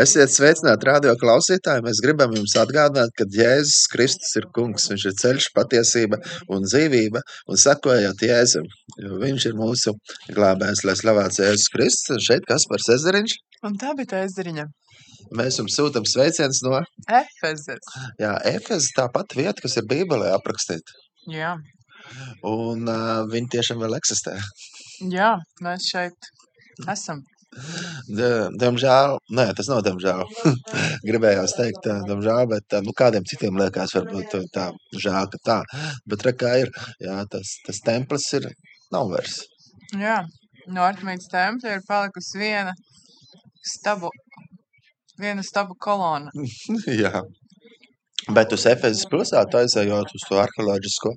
Esiet sveicināti radio klausītāji. Mēs gribam jums atgādināt, ka Jēzus Kristus ir kungs. Viņš ir ceļš, patiesība un dzīvība. Un sakojot Jēzum, viņš ir mūsu glābējs, lai slavēts Jēzus Kristus. Un šeit Kaspars Ezeriņš. Un tā bija ezeriņa. Mēs jums sūtam sveicienus no Efezes. jā, Efezes, tā pati vieta, kas ir Bībelē aprakstīta. Jā, Un uh, viņi tiešām vēl eksistē. jā, mēs šeit esam. Diemžēl, nē, tas nav diemžēl. Gribējās teikt, diemžēl, bet nu, kādiem citiem liekas, varbūt tā žēl, ka tā. Bet re, kā ir, jā, tas, tas templis ir, nav vairs. Jā, no Artemīdas tempļa ir palikusi viena stabu, viena stabu kolona. jā. Bet uz Efezes pilsētu aizējot uz to arheoloģisko,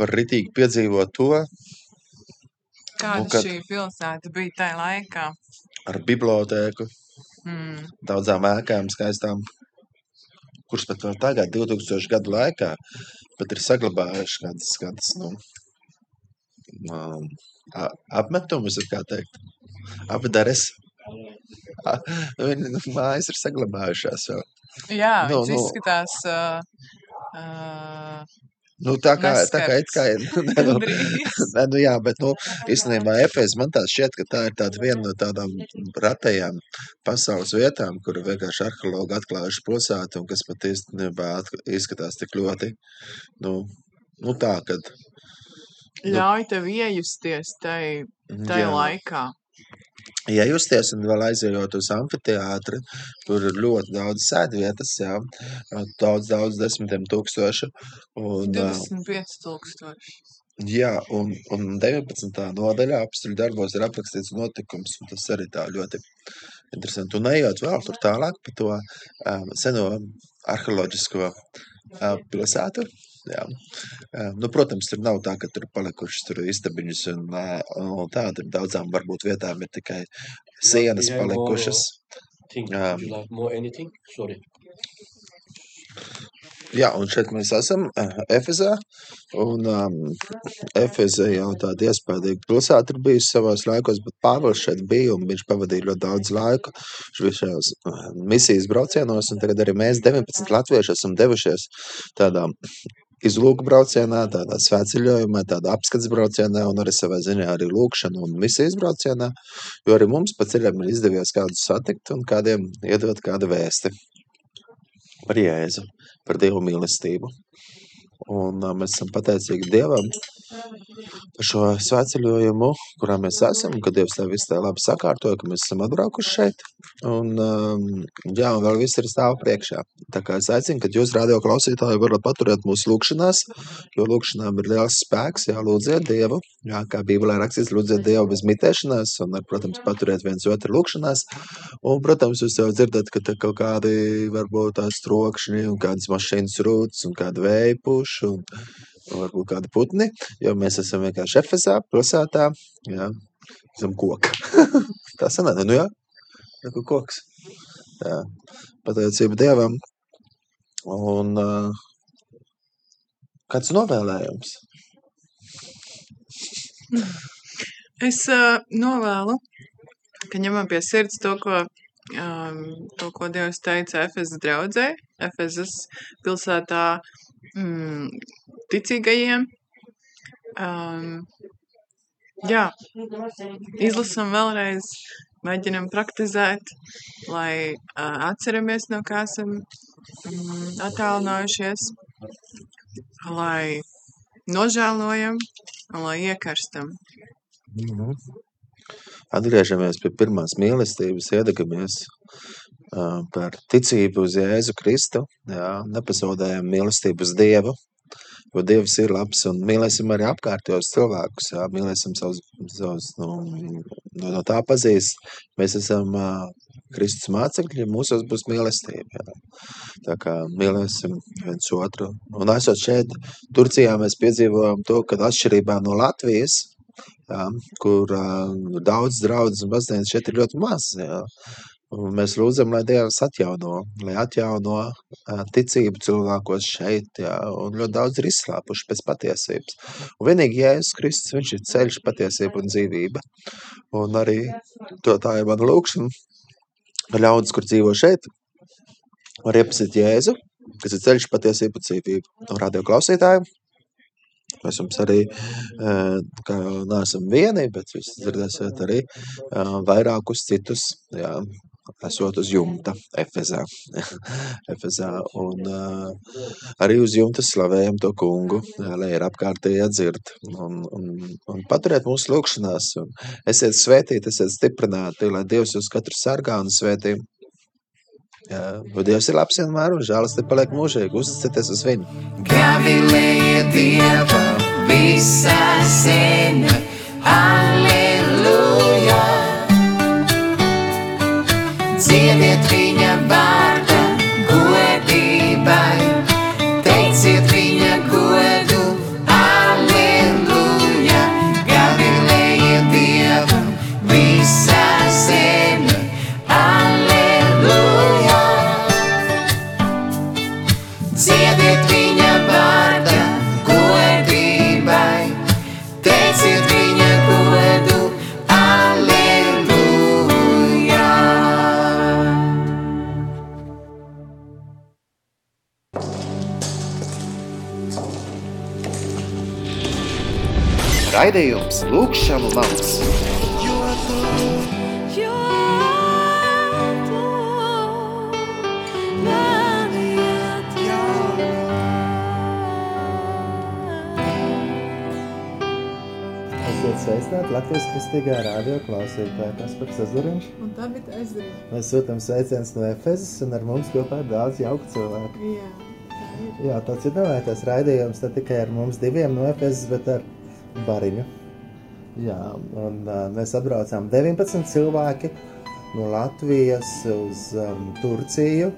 var ritīgi piedzīvot to Kāda kad- šī pilsēta bija tajā laikā? ar bibliotēku, Mm, daudzām ēkām skaistām, kuras pat vēl tagad, 2000 gadu laikā, pat ir saglabājuši kādas, kādas nu, um, apmetumus, kā teikt, apdares. Viņa nu, mājas ir saglabājušās vēl. jā, Nu, nu. izskatās uh, uh, Nu, tā kā, tā kā it kā ir. Nu, Gandrīz. nē, nu, jā, bet, nu, īstenībā Efes man tā šķiet, ka tā ir tāda viena no tādām ratajām pasaules vietām, kur vienkārši arheologi atklājuši pilsētu un kas pat īstenībā izskatās tik ļoti, nu, nu tā, kad, Nu. ļauj tev iejusties tai, tai jā, laikā. Iejusties un vēl aizejot uz amfiteātri, kur ir ļoti daudz sēdvietas, jā, daudz, daudz desmitiem tūkstošu, un, ā, 25 tūkstoši. Jā, un, un 19. nodaļā apstuļu darbos ir aprakstīts notikums, un tas arī tā ļoti interesanti. Un ejot vēl tur tālāk pa to um, seno arheoloģisko uh, pilsētu, jā. Nu, protams, tur nav tā, ka tur palikušas tur istabiņas un, un tā, tur daudzām varbūt vietām ir tikai sienas palikušas. Um. Jā, un šeit mēs esam Efezā. Un um, Efeze jau tāda iespaidīga pilsēta ir bijusi savos laikos, bet Pāvils šeit bija un viņš pavadīja ļoti daudz bija šajās misijas braucienos, un tagad arī mēs 19 latvieši esam devušies tādā izlūku braucienā, tādā svētceļojumā, tādā apskats braucienā un arī savā ziņā arī lūkšana un misijas braucienā, jo arī mums pa ceļam ir izdevies kādus satikt un kādiem iedot kādu vēsti par Jēzu, par Dievu mīlestību. Un mēs esam pateicīgi Dievam par šo svētceļojumu, kurā mēs esam, ka Dievs tā visu tā labi sakārtoja, ka mēs esam atbraukuši šeit. Un, um, jā, un vēl viss ir stāv priekšā. Tā kā es aicinu, ka jūs, radio klausītāji, varat paturēt mūsu lūkšanās, jo lūkšanām ir liels spēks, jā, lūdziet Dievu, jā, kā Bībelē rakstīts, lūdziet Dievu bez mitēšanās, un, protams, paturiet viens otru lūkšanās. Un, protams, jūs jau dzirdat, ka te kaut kādi varbūt tās trokšņi un kādas mašīnas rūtas un puš un, un varbūt kādi putni, jo mēs esam vienkārši Efesā, pilsētā, jā, esam koki. Tā sanāk, nu jā, tā kā koks. Jā, pateicība Dievam. Un uh, kāds novēlējums? Es uh, novēlu, ka ņemam pie sirds to, ko, um, to, ko Dievs teica Efezas draudzē, Efezas pilsētā mm, ticīgajiem. Um, jā, izlasam vēlreiz, mēģinam praktizēt, lai uh, atceramies, no kā esam mm, attālinājušies, lai nožēlojam un lai iekarstam. Mhm. Atgriežamies pie pirmās mīlestības, iedegamies par ticību uz Jēzu Kristu, jā, nepazaudējam mīlestību uz Dievu, jo Dievs ir labs un mīlēsim arī apkārtējos cilvēkus, jā, mīlēsim savus, savus nu, no, no tā pazīs, mēs esam uh, Kristus mācekļi, mūsos būs mīlestība, jā. Tā kā mīlēsim viens otru. Un esot šeit, Turcijā mēs piedzīvojam to, ka atšķirībā no Latvijas, jā, kur uh, daudz draudzes un baznīcas šeit ir ļoti maz. Jā. Un mēs lūdzam, lai Dievs atjauno, lai atjauno ticību cilvēkos šeit, jā, un ļoti daudz ir izslāpuši pēc patiesības. Un vienīgi Jēzus Kristus, viņš ir ceļš, patiesība un dzīvība. Un arī to tā ir mana lūkšana, ļaudis, kur dzīvo šeit, var iepazīt Jēzu, kas ir ceļš patiesība un dzīvība. Radio klausītāji, mēs jums arī, neesam vieni, bet jūs dzirdēsiet arī vairākus citus, jā, esot uz jumta Efezā. Efezā un uh, arī uz jumta slavējam to kungu, lai ir apkārtējā dzird un, un, un paturiet mūsu lūkšanās un esiet svētīti, esiet stiprināti, lai Dievs jūs katru sargā un svētī. Jā, jo Dievs ir labs vienmēr un žēlastība paliek mūžīgi. Uzticieties uz viņu. Gavilēja Dieva visā zeme, Alleluja! Dziediet viņa vārda Lūkšanu lauks. Esiet sveicināti Latvijas kristīgā radio klausītāji, kas par sazariņš. Un tā bija aizdarīta. Mēs sūtām sveicienus no Efezes un ar mums kopā ir daudz jauku cilvēku. Jā, tā ir. Jā, tāds ir novērtēts raidījums ne tikai ar mums diviem no Efezes, bet ar Bariņu. Jā, un uh, mēs atbraucām 19 cilvēki no Latvijas uz um, Turciju.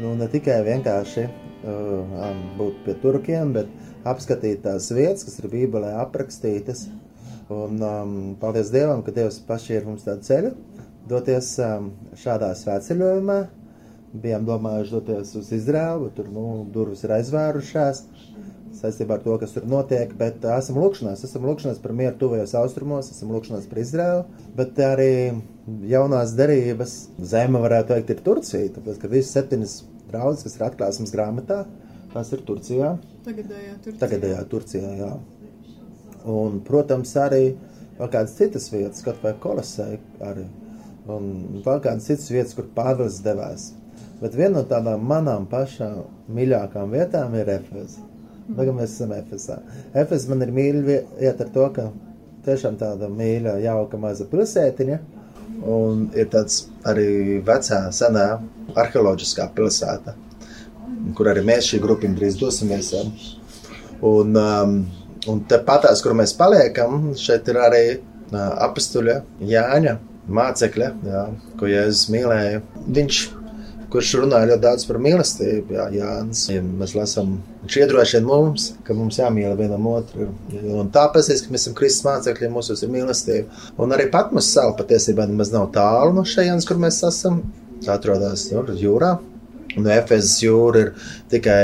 Nu, ne tikai vienkārši uh, um, būt pie turkiem, bet apskatīt tās vietas, kas ir Bībelē aprakstītas. Un um, paldies Dievam, ka Dievs pašķīra mums tādu ceļu, doties um, šādā svētceļojumā. Bijām domājuši doties uz Izraēlu, bet tur nu, durvis ir aizvērušās saistībā ar to, kas tur notiek. Bet esam lūkšanās, esam lūkšanās par mieru tuvajos austrumos, esam lūkšanās par Izraēlu. Bet arī jaunās derības zeme, varētu teikt, ir Turcija. Tāpēc, ka visas septiņas draudzes, kas ir atklāsmes grāmatā, tās ir Turcijā. Tagadējā tur. Tagadējā Turcijā, jā. Un, protams, arī vēl kādas citas vietas, kaut vai kolosē arī. Un vēl kādas citas vietas, kur Pāvils devās. Bet viena no tādām manām pašām mīļākām vietām ir Efeza. Tagad mēs esam Efesā. Efes man ir mīļa vieta ar to, ka tiešām tāda mīļa, jauka maza pilsētiņa. Un ir tāds arī vecā, senā arheoloģiskā pilsēta, kur arī mēs šī grupiņa drīz dosimies. Un, um, un tepatās, kur mēs paliekam, šeit ir arī uh, apstuļa Jāņa mācekļa, jā, ko Jēzus mīlēja. Viņš, kurš runāja ļoti daudz par mīlestību, jā, Jānis, ja mēs lasām, viņš iedrošina mums, ka mums jāmīl vienam otru. Un tāpēc, ka mēs esam Kristus mācekļi, mūsos ir mīlestība. Un arī Patmas sala patiesībā nemaz nav tālu no šejienes, kur mēs esam. Tā atrodas nu, jūrā. Un Efezes jūra ir tikai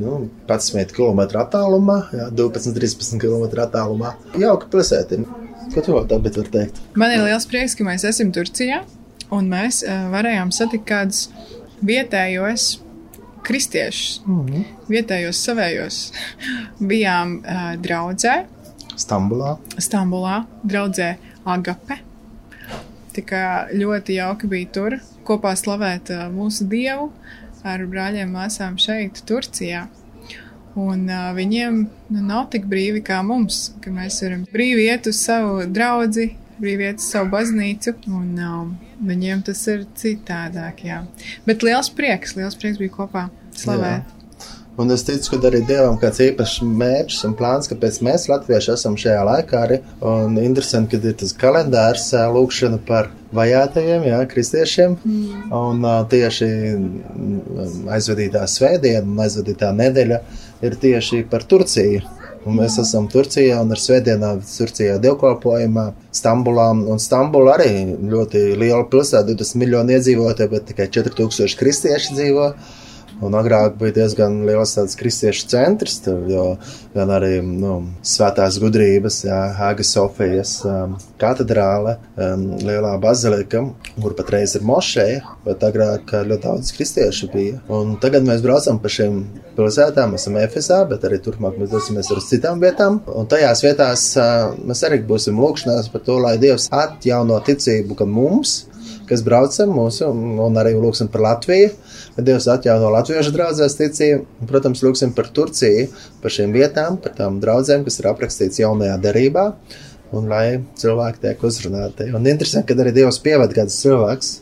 nu, 11 km attālumā, jā, 12-13 km attālumā. Jauka pilsēta. Ko tu vēl tādu vari teikt? Man ir liels prieks, ka mēs esam Turcijā un mēs uh, varējām satikt kādus vietējos kristiešus, mm -hmm. vietējos savējos. Bijām uh, draudzē, Stambulā. Stambulā, draudzē Agape. Tā kā ļoti jauki bija tur kopā slavēt uh, mūsu dievu ar brāļiem un māsām šeit, Turcijā. Un uh, viņiem nu, nav tik brīvi kā mums, ka mēs varam brīvi iet uz savu draugu, brīvi iet uz savu baznīcu. Un, um, viņiem tas ir citādāk. Jā. Bet liels prieks, liels prieks bija kopā slavēt. Jā. Un es ticu, ka arī Dievam kāds īpašs mērķis un plāns, kāpēc mēs latvieši esam šajā laikā arī. Un interesanti, ka ir tas kalendārs lūkšana par vajātajiem, jā, kristiešiem. Mm. Un tieši mm, aizvadītā svētdiena un aizvadītā nedēļa ir tieši par Turciju. Un mēs esam Turcijā un ar svētdienām Turcijā dievkalpojumā, Stambulā. Un Stambula arī ļoti liela pilsēta, 20 miljoni iedzīvotāji, bet tikai 4000 kristieši dzīvo. Un agrāk bija diezgan liels tāds kristiešu centrs, tur, jo gan arī nu, svētās gudrības, jā, Haga Sofijas um, katedrāle, um, lielā bazilika, kur patreiz ir mošeja, bet agrāk ļoti daudz kristiešu bija. Un tagad mēs braucam pa šiem pilsētām, esam Efesā, bet arī turpmāk mēs dosimies uz citām vietām. Un tajās vietās uh, mēs arī būsim lūkšanās par to, lai Dievs atjauno ticību gan mums, kas braucam mūsu, un arī lūksim par Latviju. Kad Dievs atjauno latviešu draugzēs ticību, un, protams, lūksim par Turciju, par šīm vietām, par tām draudzēm, kas ir aprakstīts jaunajā derībā, un lai cilvēki tiek uzrunāti. Un interesanti, ka arī Dievs pieved kāds cilvēks,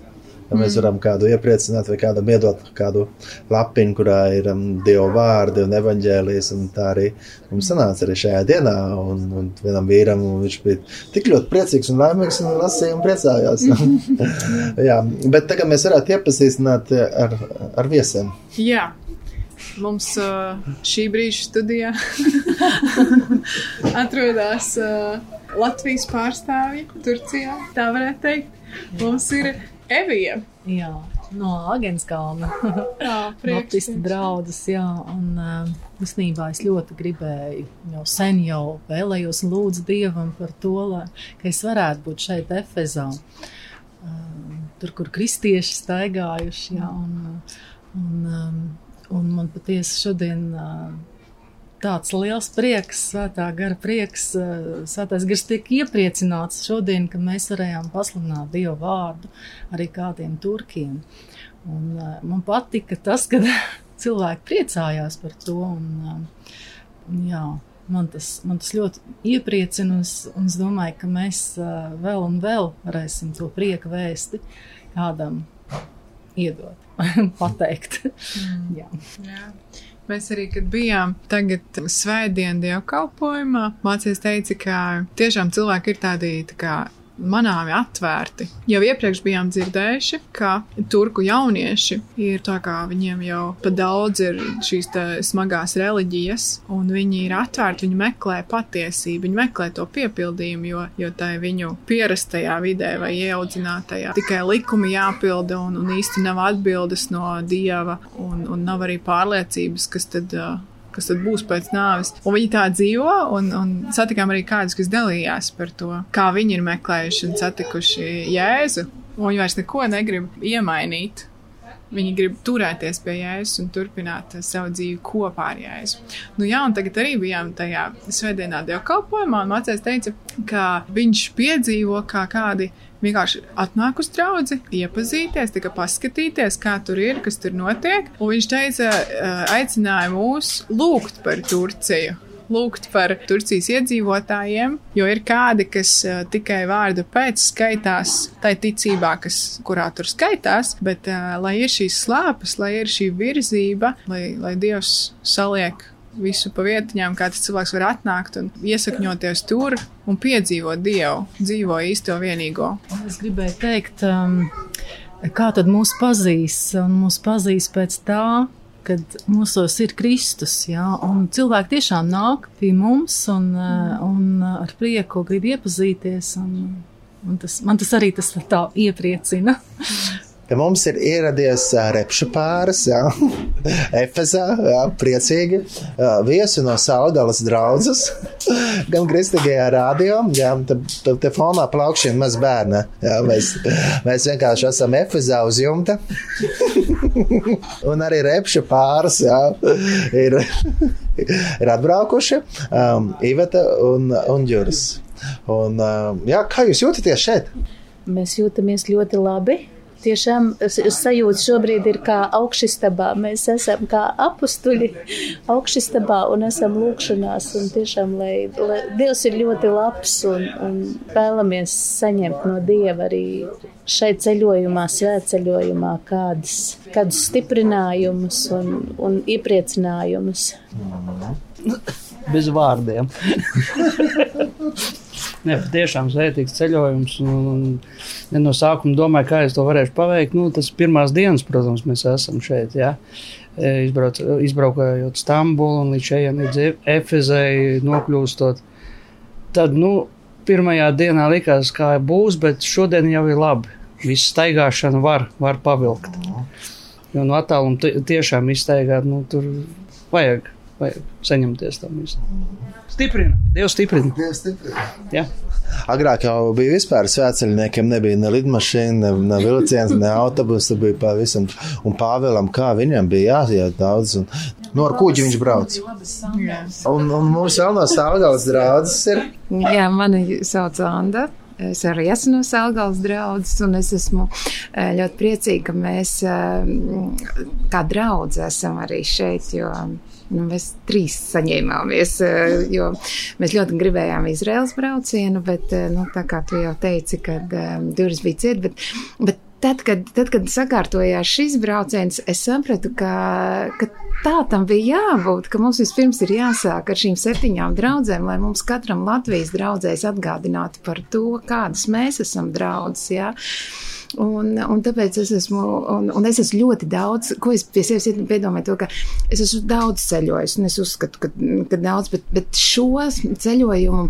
Ja mēs varam kādu iepriecināt, vai kādam iedot kādu lapiņu, kurā ir um, Dieva vārdi un evaņģēlijas. Un tā arī mums sanāca arī šajā dienā. Un, un vienam vīram un viņš bija tik ļoti priecīgs un laimīgs un lasīja un priecājās. Jā, bet tagad mēs varētu iepazīstināt ar, ar viesiem. Jā. Mums uh, šī brīža studijā atrodas uh, Latvijas pārstāvji Turcijā. Tā varētu teikt. Mums ir Evija. Jā, no Agenskalna. Jā, Baptistu draudzes, jā, un uh, īstenībā es ļoti gribēju, jau sen jau vēlējos lūdzu Dievam par to, lai, ka es varētu būt šeit Efezā, uh, tur, kur kristieši staigājuši, jā, un, un, um, un man patiesi šodien uh, tāds liels prieks, svētā gara prieks, uh, svētais gars tiek iepriecināts šodien, ka mēs varējām pasludināt Dievu vārdu arī kādiem turkiem. Un, uh, man patika tas, ka cilvēki priecājās par to. Un, uh, un, jā, man, tas, man tas ļoti iepriecina, un es, domāju, ka mēs vēl un vēl varēsim to prieka vēsti kādam iedot, pateikt. Jā. Jā. Mēs arī, kad bijām tagad svētdienu dievkalpojumā, mācīs teica, ka tiešām cilvēki ir tādi tā kā manāmi atvērti. Jau iepriekš bijām dzirdējuši, ka turku jaunieši ir tā kā viņiem jau pa daudz ir šīs smagās reliģijas, un viņi ir atvērti, viņi meklē patiesību, viņi meklē to piepildījumu, jo, jo tā ir viņu pierastajā vidē vai ieaudzinātajā. Tikai likumi jāpilda, un, un īsti nav atbildes no dieva, un, un nav arī pārliecības, kas tad. Uh, kas tad būs pēc nāves. Un viņi tā dzīvo, un, un satikām arī kādus, kas dalījās par to, kā viņi ir meklējuši un satikuši Jēzu. Un viņi vairs neko negrib iemainīt. Viņi grib turēties pie Jēzus un turpināt savu dzīvi kopā ar Jēzu. Nu, jā, un tagad arī bijām tajā svētdienā dievkalpojumā, un mācējs teica, ka viņš piedzīvo, kā kādi vienkārši atnāk uz draugu, iepazīties, tikai paskatīties, kā tur ir, kas tur notiek. Un viņš teica, aicināja mūs lūgt par Turciju. Lūgt par Turcijas iedzīvotājiem, jo ir kādi, kas uh, tikai vārdu pēc skaitās, tai ticībā, kas, kurā tur skaitās, bet uh, lai ir šīs slāpes, lai ir šī virzība, lai, lai Dievs saliek visu pa vietiņām, kā tas cilvēks var atnākt un iesakņoties tur un piedzīvot Dievu, dzīvo īsto vienīgo. Es gribēju teikt, um, kā tad mūs pazīs? Un mūs pazīs pēc tā, kad mūsos ir Kristus. Jā, cilvēki tiešām nāk pie mums un, uh, un ar prieku grib iepazīties. Un, un tas, man tas arī tas tā iepriecina. Pie mums ir ieradies repšu pāris, jā, Efezā, jā, priecīgi. Viesi no Saudalas draudzes, gan Kristīgajā rādio, jā, te, te, te fonā plaukšana maz bērna. Jā, mēs, mēs vienkārši esam Efezā uz jumta. Un arī repšu pāris, jā, ir, ir atbraukuši um, Iveta un, un Juris. Un, jā, kā jūs jūtaties šeit? Mēs jūtamies ļoti labi. Tiešām sajūta šobrīd ir kā augšstabā. Mēs esam kā apstuļi augšstabā un esam lūkšanās. Un tiešām, lai, lai Dievs ir ļoti labs un, un vēlamies saņemt no Dieva arī šai ceļojumā, svētceļojumā, kādas, kādus stiprinājumus un, un iepriecinājumus. bez vārdiem. Nē, patiešām svētīgs ceļojums. Un, un, ja no sākuma domāju, kā es to varēšu paveikt. Nu, tas pirmās dienas, protams, mēs esam šeit. Ja? E, Izbrauc, izbraukājot Stambulu un līdz šeit līdz Efezei nokļūstot. Tad, nu, pirmajā dienā likās, kā būs, bet šodien jau ir labi. Visu staigāšanu var, var pavilkt. Jo no attāluma ti- tiešām iztaigāt, nu, tur vajag, vajag saņemties tam visam. Stiprina, Dievs stiprina. Dievs stiprina. Jā. Agrāk jau bija vispār svētceļniekiem, nebija ne lidmašīna, ne, ne vilciens, ne autobusa, bija pavisam. Un Pāvēlam, kā viņam bija jāiet daudz, un no ar kuģi viņš brauc. Un, un mums vēl no Sālgals draudzes ir. Jā, mani sauc Anna. Es arī esmu no Sēlgājas draugs, un es esmu eh, ļoti priecīga, ka mēs eh, kā draugi esam arī šeit. Jo, Nu, mēs trīs saņēmāmies, eh, jo mēs ļoti gribējām Izraels braucienu, bet, eh, nu, tā kā tu jau teici, kad um, durvis bija ciet, bet, bet tad, kad, tad, kad sakārtojās šis brauciens, es sapratu, ka, ka tā tam bija jābūt, ka mums vispirms ir jāsāk ar šīm septiņām draudzēm, lai mums katram Latvijas draudzēs atgādinātu par to, kādas mēs esam draudzes. Ja? Un, un tāpēc es esmu, un, un es esmu ļoti daudz, ko es pie sevis piedomāju, to, ka es esmu daudz ceļojis, un es uzskatu, ka, ka daudz, bet, bet šo ceļojumu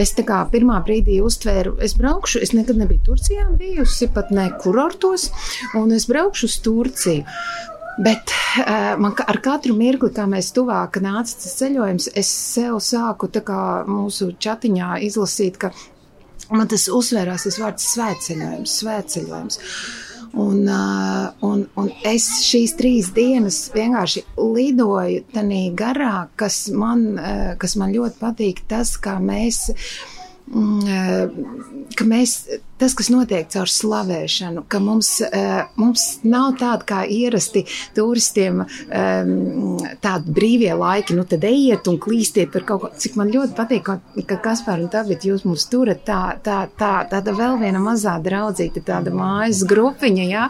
es tā kā pirmā brīdī uztvēru, es braukšu, es nekad nebiju Turcijā bijusi, pat ne kurortos, un es braukšu uz Turciju. Bet uh, man ar katru mirkli, kā mēs tuvāk nāca tas ceļojums, es sev sāku tā kā mūsu chatiņā izlasīt, ka man tas uzsvērās tas vārds svētceļojums, svētceļojums. Un, un, un es šīs trīs dienas vienkārši lidoju tādā garā, kas man, kas man ļoti patīk. Tas, kā mēs, mm, ka mēs, tas, kas notiek caur slavēšanu, ka mums, uh, mums nav tāda kā ierasti turistiem, um, tādi brīvie laiki, nu tad ejiet un klīstiet par kaut ko. Cik man ļoti patīk, ka, ka Kaspar un Tabit jūs mums turat tā, tā, tā, tāda vēl viena mazā draudzīta, tāda mājas grupiņa, jā.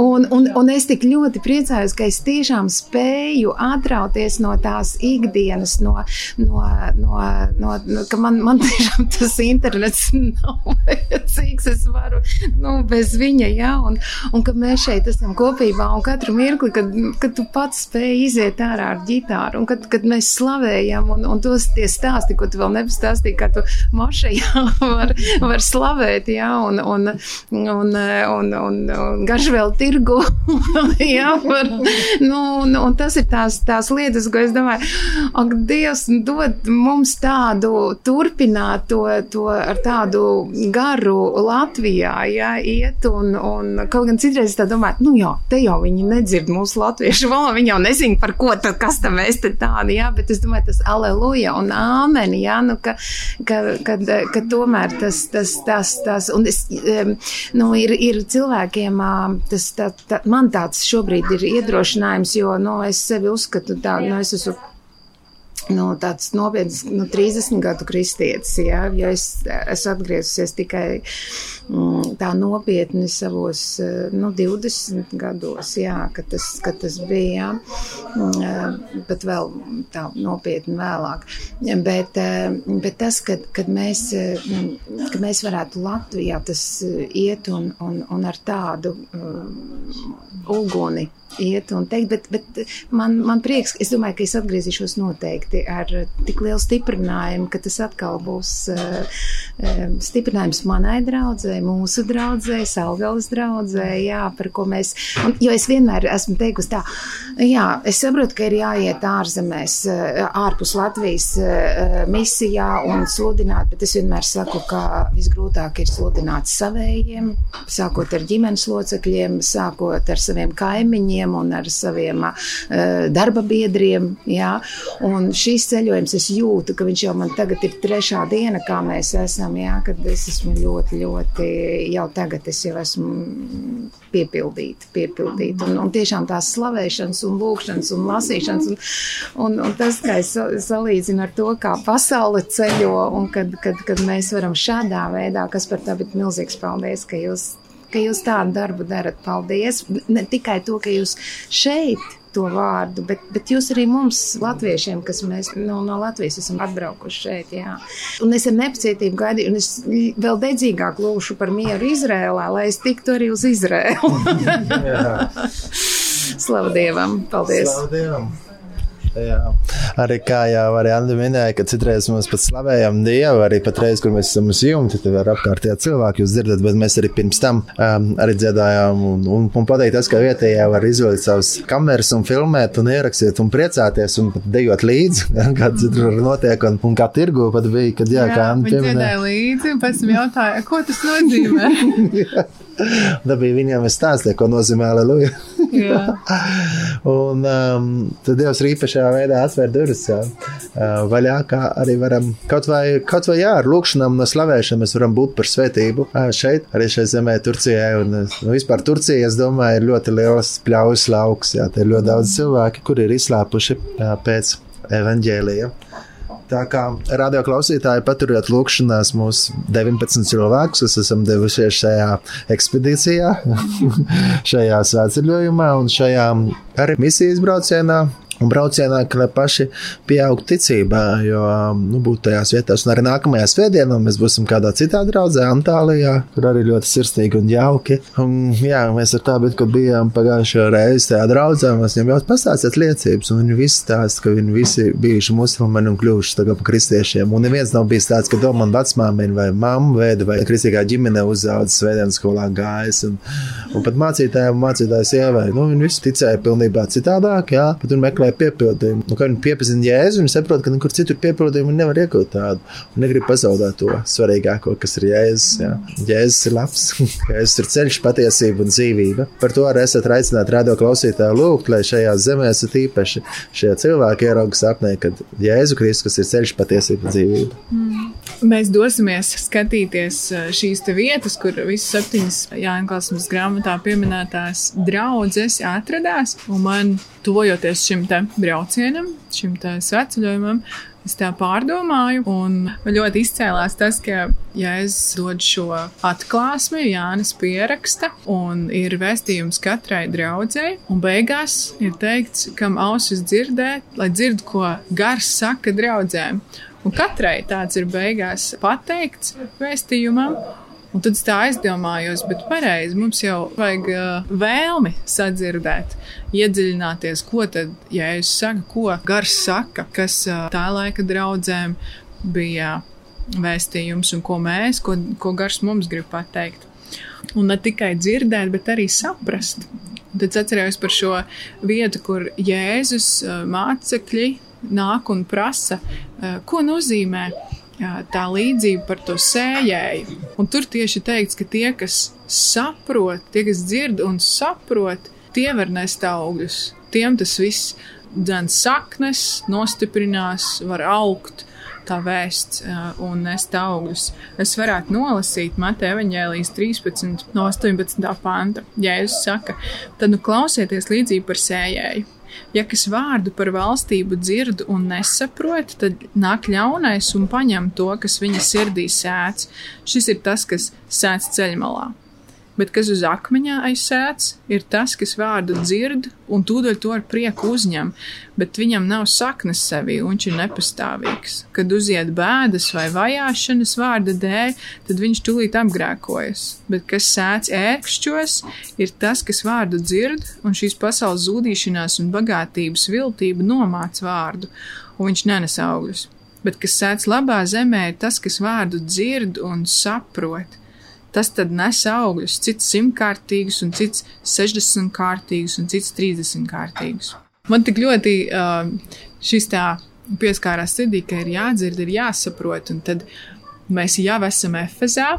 Un, un, un es tik ļoti priecājos, ka es tiešām spēju atrauties no tās ikdienas, no, no, no, no, no ka man, man tiešām tas internets nav vajadzīgs, es varu, nu, bez viņa, jā, un, un ka mēs šeit esam kopībā, un katru mirkli, kad, kad tu pats spēj iziet ārā ar ģitāru, un kad, kad mēs slavējam, un, un tos tie stāsti, ko tu vēl nepastāstīji, kā tu mašajā var, var slavēt, jā, un, un, un, un, un, un garš vēl tirgu, jā, var, nu, un, un tas ir tās, tās lietas, ko es domāju, ak, Dievs, dod mums tādu, turpināt to, to ar tādu garu Latvijā, jā, iet, un, un kaut gan citreiz tā domāju, nu jā, te jau viņi nedzird mūsu latviešu valodu, viņi jau nezina, par ko tad, kas tam mēs te tādi, jā, bet es domāju, tas aleluja un āmeni, jā, nu, ka, ka, ka, ka tomēr tas, tas, tas, tas, un es, nu, ir, ir cilvēkiem, tas, tā, tā, man tāds šobrīd ir iedrošinājums, jo, nu, es sevi uzskatu tā, nu, es esmu nu, tāds nopietns, nu, 30 gadu kristietis, jā, jo es esmu atgriezusies tikai mm, tā nopietni savos, eh, nu, 20 gados, jā, kad tas, kad tas bija, jā, Mm, eh, bet vēl tā nopietni vēlāk. Bet, eh, bet tas, kad, kad, mēs, kad mēs varētu Latvijā tas iet un, un, un ar tādu uh, uguni iet un teikt, bet, bet man, man prieks, es domāju, ka es atgriezīšos noteikti ar tik lielu stiprinājumu, ka tas atkal būs uh, stiprinājums manai draudzē, mūsu draudzē, Salgalas draudzē, jā, par ko mēs, un, jo es vienmēr esmu teikusi tā, jā, es saprotu, ka ir jāiet ārzemēs, uh, ārpus Latvijas uh, misijā un sludināt, bet es vienmēr saku, ka visgrūtāk ir sludināt savējiem, sākot ar ģimenes locekļiem, sākot ar saviem kaimiņiem un ar saviem darba biedriem. Jā. Un šīs ceļojums es jūtu, ka viņš jau man tagad ir trešā diena, kā mēs esam, jā, kad es esmu ļoti, ļoti, jau tagad es jau esmu piepildīta, piepildīta. Un, un tiešām tās slavēšanas un lūkšanas un lasīšanas un, un, un tas, kā es sa- salīdzinu ar to, kā pasaule ceļo un kad, kad, kad mēs varam šādā veidā, kas par tā, bet milzīgs paldies, ka jūs ka jūs tādu darbu darat. Paldies! Ne tikai to, ka jūs šeit to vārdu, bet, bet jūs arī mums, latviešiem, kas mēs no, no Latvijas esam atbraukuši šeit. Jā. Un es ar nepacietību gaidīju, un es vēl dedzīgāk lūšu par mieru Izrēlā, lai es tiktu arī uz Izrēlu. Slavu Dievam! Paldies! Slavu Dievam! Jā. Arī kā jau arī Anna minēja, ka citreiz mēs pat slavējam Dievu, arī patreiz, kur mēs esam uz jumta, tad var apkārtējā cilvēki jūs dzirdat, bet mēs arī pirms tam um, arī dziedājām un, un, un pateikt tas, ka vietējā var izvilkt savas kameras un filmēt un ierakstīt un priecāties un pat dejot līdzi, kā citur notiek un, un kā tirgu pat bija, kad jā, jā kā Anna pieminēja. dziedāja līdzi, un pēc tam jautāja, ko tas nozīmē. Tā bija viņam stāstīja, ko nozīmē Aleluja. Un um, tad Dievs ir īpašā veidā atvērt durvis jā. uh, vaļā, kā arī varam kaut vai, kaut vai jā, ar lūkšanām no slavēšanu mēs varam būt par svētību uh, šeit, arī šeit zemē, Turcijai. Un, uh, nu, vispār Turcija, es domāju, ir ļoti liels pļaus lauks. Jā, te ir ļoti daudz cilvēki, kuri ir izslāpuši uh, pēc evaņģēlija. Tā kā radio klausītāji paturiet lūkšanās mūsu 19 cilvēkus, kas esam devušies šajā ekspedīcijā, šajā svētceļojumā un šajā arī misijas braucienā. Un braucienā, ka paši pieaug ticībā, jo nu, būt tajās vietās, un arī nākamajā svētdienā mēs būsim kādā citā draudzē, Antālijā, kur arī ļoti sirsnīgi un jauki. Un, jā, mēs ar tādu, kad bijām pagājušajā reizē tajā draudzē, mēs viņiem jau pastāstījām liecības, un viņi visi stāsta, ka viņi visi bijuši musulmaņi un kļuvuši par kristiešiem. Un neviens nav bijis tāds, ka domā, man vecmāmiņa vai mamma veida vai kristīgā ģimene uzaugusi svētdienas skolā gājas. Un, un pat mācītājiem, mācītājs ievai, nu, viņi visi ticēja pilnībā citādāk, jā, bet viņi meklēja piepildījumu. Nu, kad viņi piepazina Jēzu, viņi saprot, ka nekur citur piepildījumu nevar iegūt tādu. Un negrib pazaudēt to svarīgāko, kas ir Jēzus. Jā. Jēzus ir labs, Jēzus ir ceļš, patiesība un dzīvība. Par to arī esat aicināti radio klausītāju lūgt, lai šajā zemē esat īpaši šie cilvēki ierauga sapnē, kad Jēzu Kristus, ir ceļš, patiesība un dzīvība. Mēs dosimies skatīties šīs vietas, kur visas septiņas Jānis grāmatā pieminētās draudzes atradās. Un man, tuvojoties šim braucienam, šim sveceļojumam, es tā pārdomāju, un man ļoti izcēlās tas, ka Jēzus dod šo atklāsmi, Jānis pieraksta, un ir vēstījums katrai draudzēji, un beigās ir teikts, kam ausis dzirdēt, lai dzird, ko gars saka draudzēm. Un katrai tāds ir beigās pateikts vēstījumam. Un tad tā aizdomājos, bet pareizi mums jau vajag uh, vēlmi sadzirdēt, iedziļināties, ko tad, ja es saku, ko gars saka, kas uh, tā laika draudzēm bija vēstījums un ko mēs, ko, ko gars mums grib pateikt. Un ne tikai dzirdēt, bet arī saprast. Un tad es atcerējos par šo vietu, kur Jēzus uh, mācekļi nāk un prasa, ko nozīmē uh, tā līdzība par to sējēju. Un tur tieši teikts, ka tie, kas saprot, tie, kas dzird un saprot, tie var nest augļus. Tiem tas viss dzēn saknes, nostiprinās, var augt tā vēsts uh, un nest augļus. Es varētu nolasīt Mateja evaņģēlijas 13 no 18. panta. Jēzus saka, tad nu klausieties līdzīgi par sējēju. Ja kas vārdu par valstību dzird un nesaprot, tad nāk ļaunais un paņem to, kas viņa sirdī sēdz. Šis ir tas, kas sēdz ceļmalā. Bet kas uz akmeņa aizsēts, ir tas, kas vārdu dzird un tūdaļ to ar prieku uzņem, bet viņam nav saknes sevī, un viņš ir nepastāvīgs. Kad uziet bēdas vai vajāšanas vārda dēļ, tad viņš tūlīt apgrēkojas. Bet kas sēdz ērkšķos, ir tas, kas vārdu dzird, un šīs pasaules zudīšanās un bagātības viltība nomāc vārdu, un viņš nenes augļus. Bet kas sēdz labā zemē, ir tas, kas vārdu dzird un saprot tas nes augļus, cits simtkārtīgus, un cits sešdesmit kārtīgus, un cits trīsdesmit kārtīgus. Man tik ļoti uh, šis tā pieskārās sirdī, ka ir jādzird, ir jāsaprot, un tad mēs jau esam Efezā.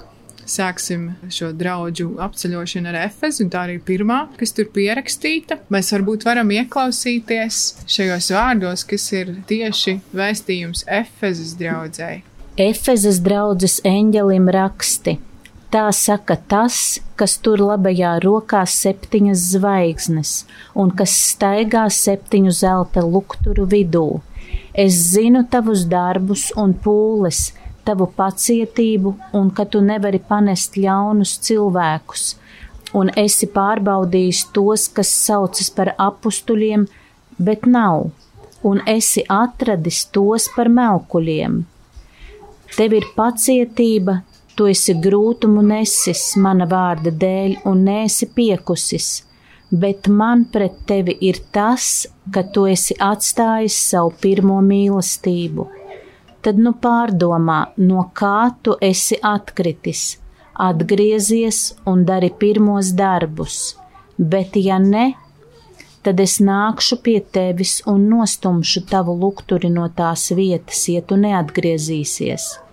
Sāksim šo draugu apceļošanu ar Efezu, tā arī ir pirmā, kas tur pierakstīta. Mēs varbūt varam ieklausīties šajos vārdos, kas ir tieši vēstījums Efezas draudzēji. Efezas draudzes eņģelim raksti. Tā saka tas, kas tur labajā rokā septiņas zvaigznes un kas staigā septiņu zelta lukturu vidū. Es zinu tavus darbus un pūles, tavu pacietību un ka tu nevari panest ļaunus cilvēkus, un esi pārbaudījis tos, kas saucas par apstuļiem, bet nav, un esi atradis tos par melkuļiem. Tev ir pacietība, Tu esi grūtumu nesis mana vārda dēļ un nēsi piekusis. bet man pret tevi ir tas, ka tu esi atstājis savu pirmo mīlestību. Tad nu pārdomā, no kā tu esi atkritis, atgriezies un dari pirmos darbus, bet ja ne, tad es nākšu pie tevis un nostumšu tavu lukturi no tās vietas, ja tu neatgriezīsies.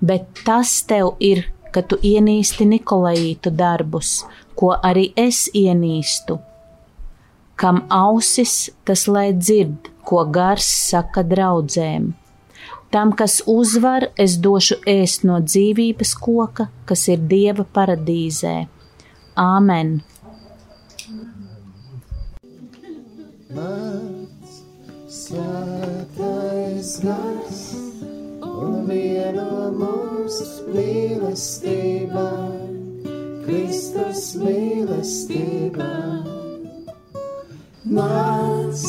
Bet tas tev ir, ka tu ienīsti Nikolaītu darbus, ko arī es ienīstu. Kam ausis, tas lai dzird, ko gars saka draudzēm. Tam, kas uzvar, es došu ēst no dzīvības koka, kas ir Dieva paradīzē. Āmen! Nāc, svētais gars, un vieno mums mīlestībā, Kristus mīlestībā. Nāc,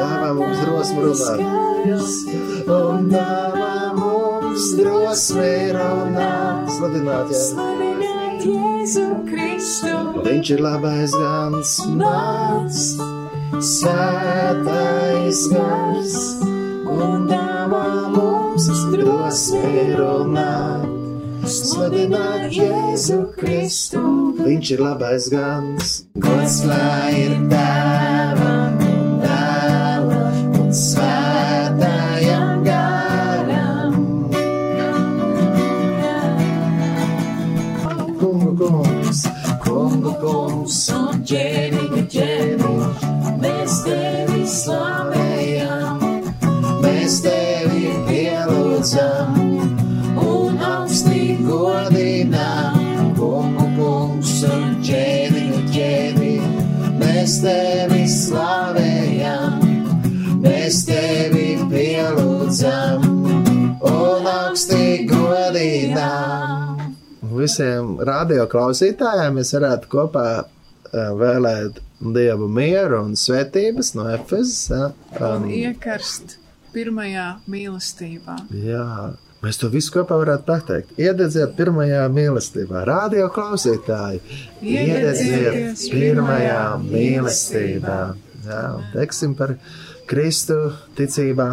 dāvā mums drosmi runāt, un dāvā mums drosmi runāt, sludināt, jā. Jēzu Kristu, Viņš ir labais gans, nāc, svētais gars, un dāvā mums drosmi runāt. Sludināt Jēzu Kristu, viņš ir labais gans, gods lai ir tēvam visiem radioklausītājiem mēs varētu kopā eh, vēlēt dievu mieru un svētības no Efezes. ja, Un um, iekarst pirmajā mīlestībā. Jā, mēs to visu kopā varētu pateikt. Iededziet pirmajā mīlestībā, radio klausītāji. Iededzieties pirmajā mīlestībā. Jā, un teiksim par Kristu ticībā,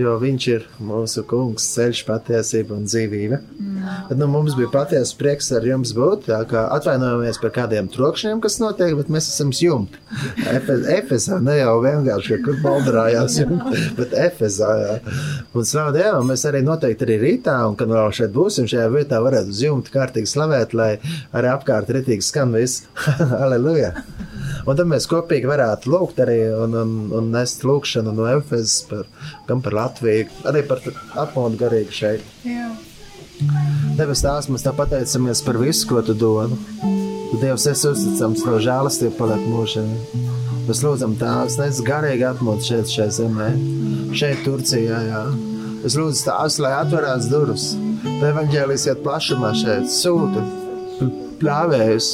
jo viņš ir mūsu kungs, ceļš, patiesība un dzīvība. Bet, nu, mums bija patiesa prieks ar jums būt. Atvainojamies par kādiem trokšņiem, kas notiek, bet mēs esam jumti. Efe- Efesā ne jau vienkārši kur baldrājās, jumti, bet Efesā. Jā. Un slavu Dievam, mēs arī noteikti arī rītā, un kad vēl šeit būsim, šajā vietā varētu uz jumta kārtīgi slavēt, lai arī apkārt ritīgi skan viss. Aleluja! Un tad mēs kopīgi varētu lūgt arī un, un, un nest lūgšanu no Efesas par, gan par Latviju, arī par atmodu garīgi šeit. Debes Tēvs, mēs te pateicamies par visu, ko tu dod. Dievs esi uzticams, no žēlastība paliek mūžīgi. Mēs lūdzam Tēvs, nes garīgi atmodu šeit, šajā zemē, šeit Turcijā, jā. Es lūdzu Tēvs, lai atverās durvis. Evanģēlijas iet plašumā šeit, sūta pļāvējus,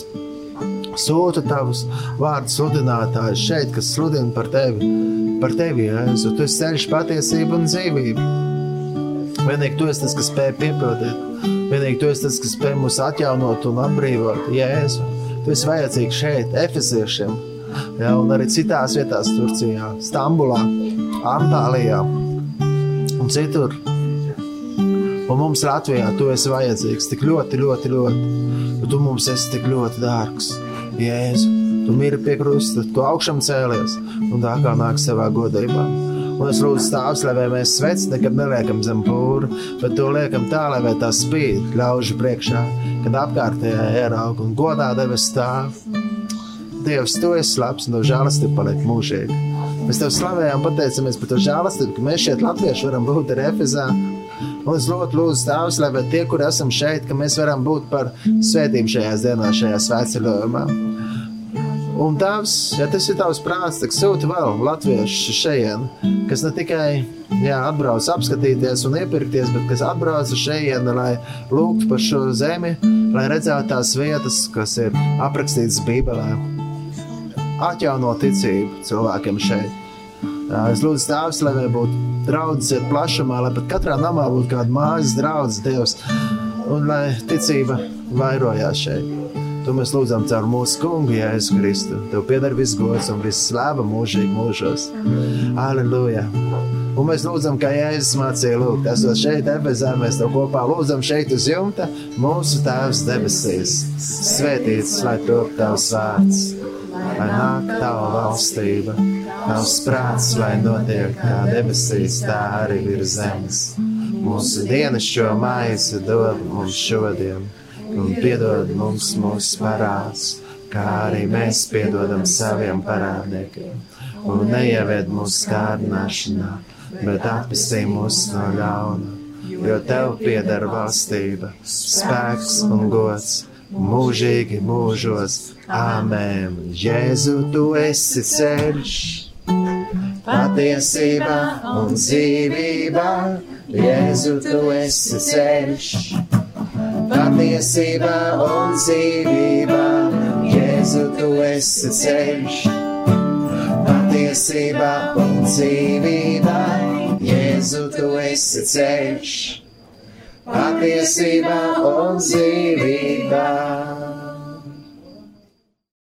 sūta tavus vārdu sludinātājus šeit, kas sludina par tevi, par tevi, Jēzu. Tu esi ceļš, patiesība un dzīvība. Vienīgi tu esi tas, kas spēj piepildīt. Vienīgi tu esi tas, kas spēj mūs atjaunot un atbrīvot. Jēzu, tu esi vajadzīgs šeit, Efesiešiem, ja, un arī citās vietās, Turcijā, Stambulā, Antālijā un citur. Un mums Latvijā tu esi vajadzīgs tik ļoti, ļoti, ļoti. Tu mums esi tik ļoti dārgs. Jēzu, tu miri pie krusta, tu augšām cēlies un tā kā nāk savā godībā. Un es lūdzu stāvus, lai mēs sveci nekad neliekam zem pūra, bet to liekam tā, lai tā spīd ļaužu priekšā, kad apkārtējā ieraug un godā devis stāv. Dievs, tu esi labs un no žēlastība paliek mūžīgi. Mēs tev slavējam, pateicamies par to žēlastību, ka mēs šeit latvieši varam būt ar Efezā. Es ļoti lūdzu Tēvs, lai tie, kur esam šeit, ka mēs varam būt par svētību šajās dienās, šajā svētceļojumā. Un Tēvs, ja tas ir tavs prāts, tad sūti vēl latviešu šeit, kas ne tikai jā, atbrauc apskatīties un iepirkties, bet kas atbrauc šejienu, lai lūgtu par šo zemi, lai redzētu tās vietas, kas ir aprakstītas Bībelē. Atjauno ticību cilvēkiem šeit. Es lūdzu, Tēvs, lai būtu draudzes iet plašumā, lai pat katrā namā būtu kāda mājas draudzes Dievs, un lai ticība vairojās šeit. To mēs lūdzam caur mūsu kungu Jēzu Kristu. Tev pieder viss gods un viss slāva mūžīgi mūžos. Aleluja! Un mēs lūdzam, kā Jēzus mācīja lūgt. Esot šeit, Ebezē, mēs tev kopā lūdzam šeit uz jumta. Mūsu Tēvs debesīs, svētīts, lai top tavs vārds, lai nāk tava valstība, tavs prāts, lai notiek kā debesīs, tā arī virs zemes. Mūsu dienas šo maizi dod mums šodien, un piedod mums mūsu parādus, kā arī mēs piedodam saviem parādniekiem. Un neieved mūsu kārdināšanā, bet atpestī mūs no ļauna. Jo tev pieder valstība, spēks un gods mūžīgi mūžos. Āmen! Jēzu, tu esi ceļš, patiesība un dzīvība. Jēzu, tu esi ceļš, patiesība un dzīvība. Jēzu, tu esi ceļš, patiesība un dzīvība. Jēzu, tu esi ceļš, patiesība un dzīvība.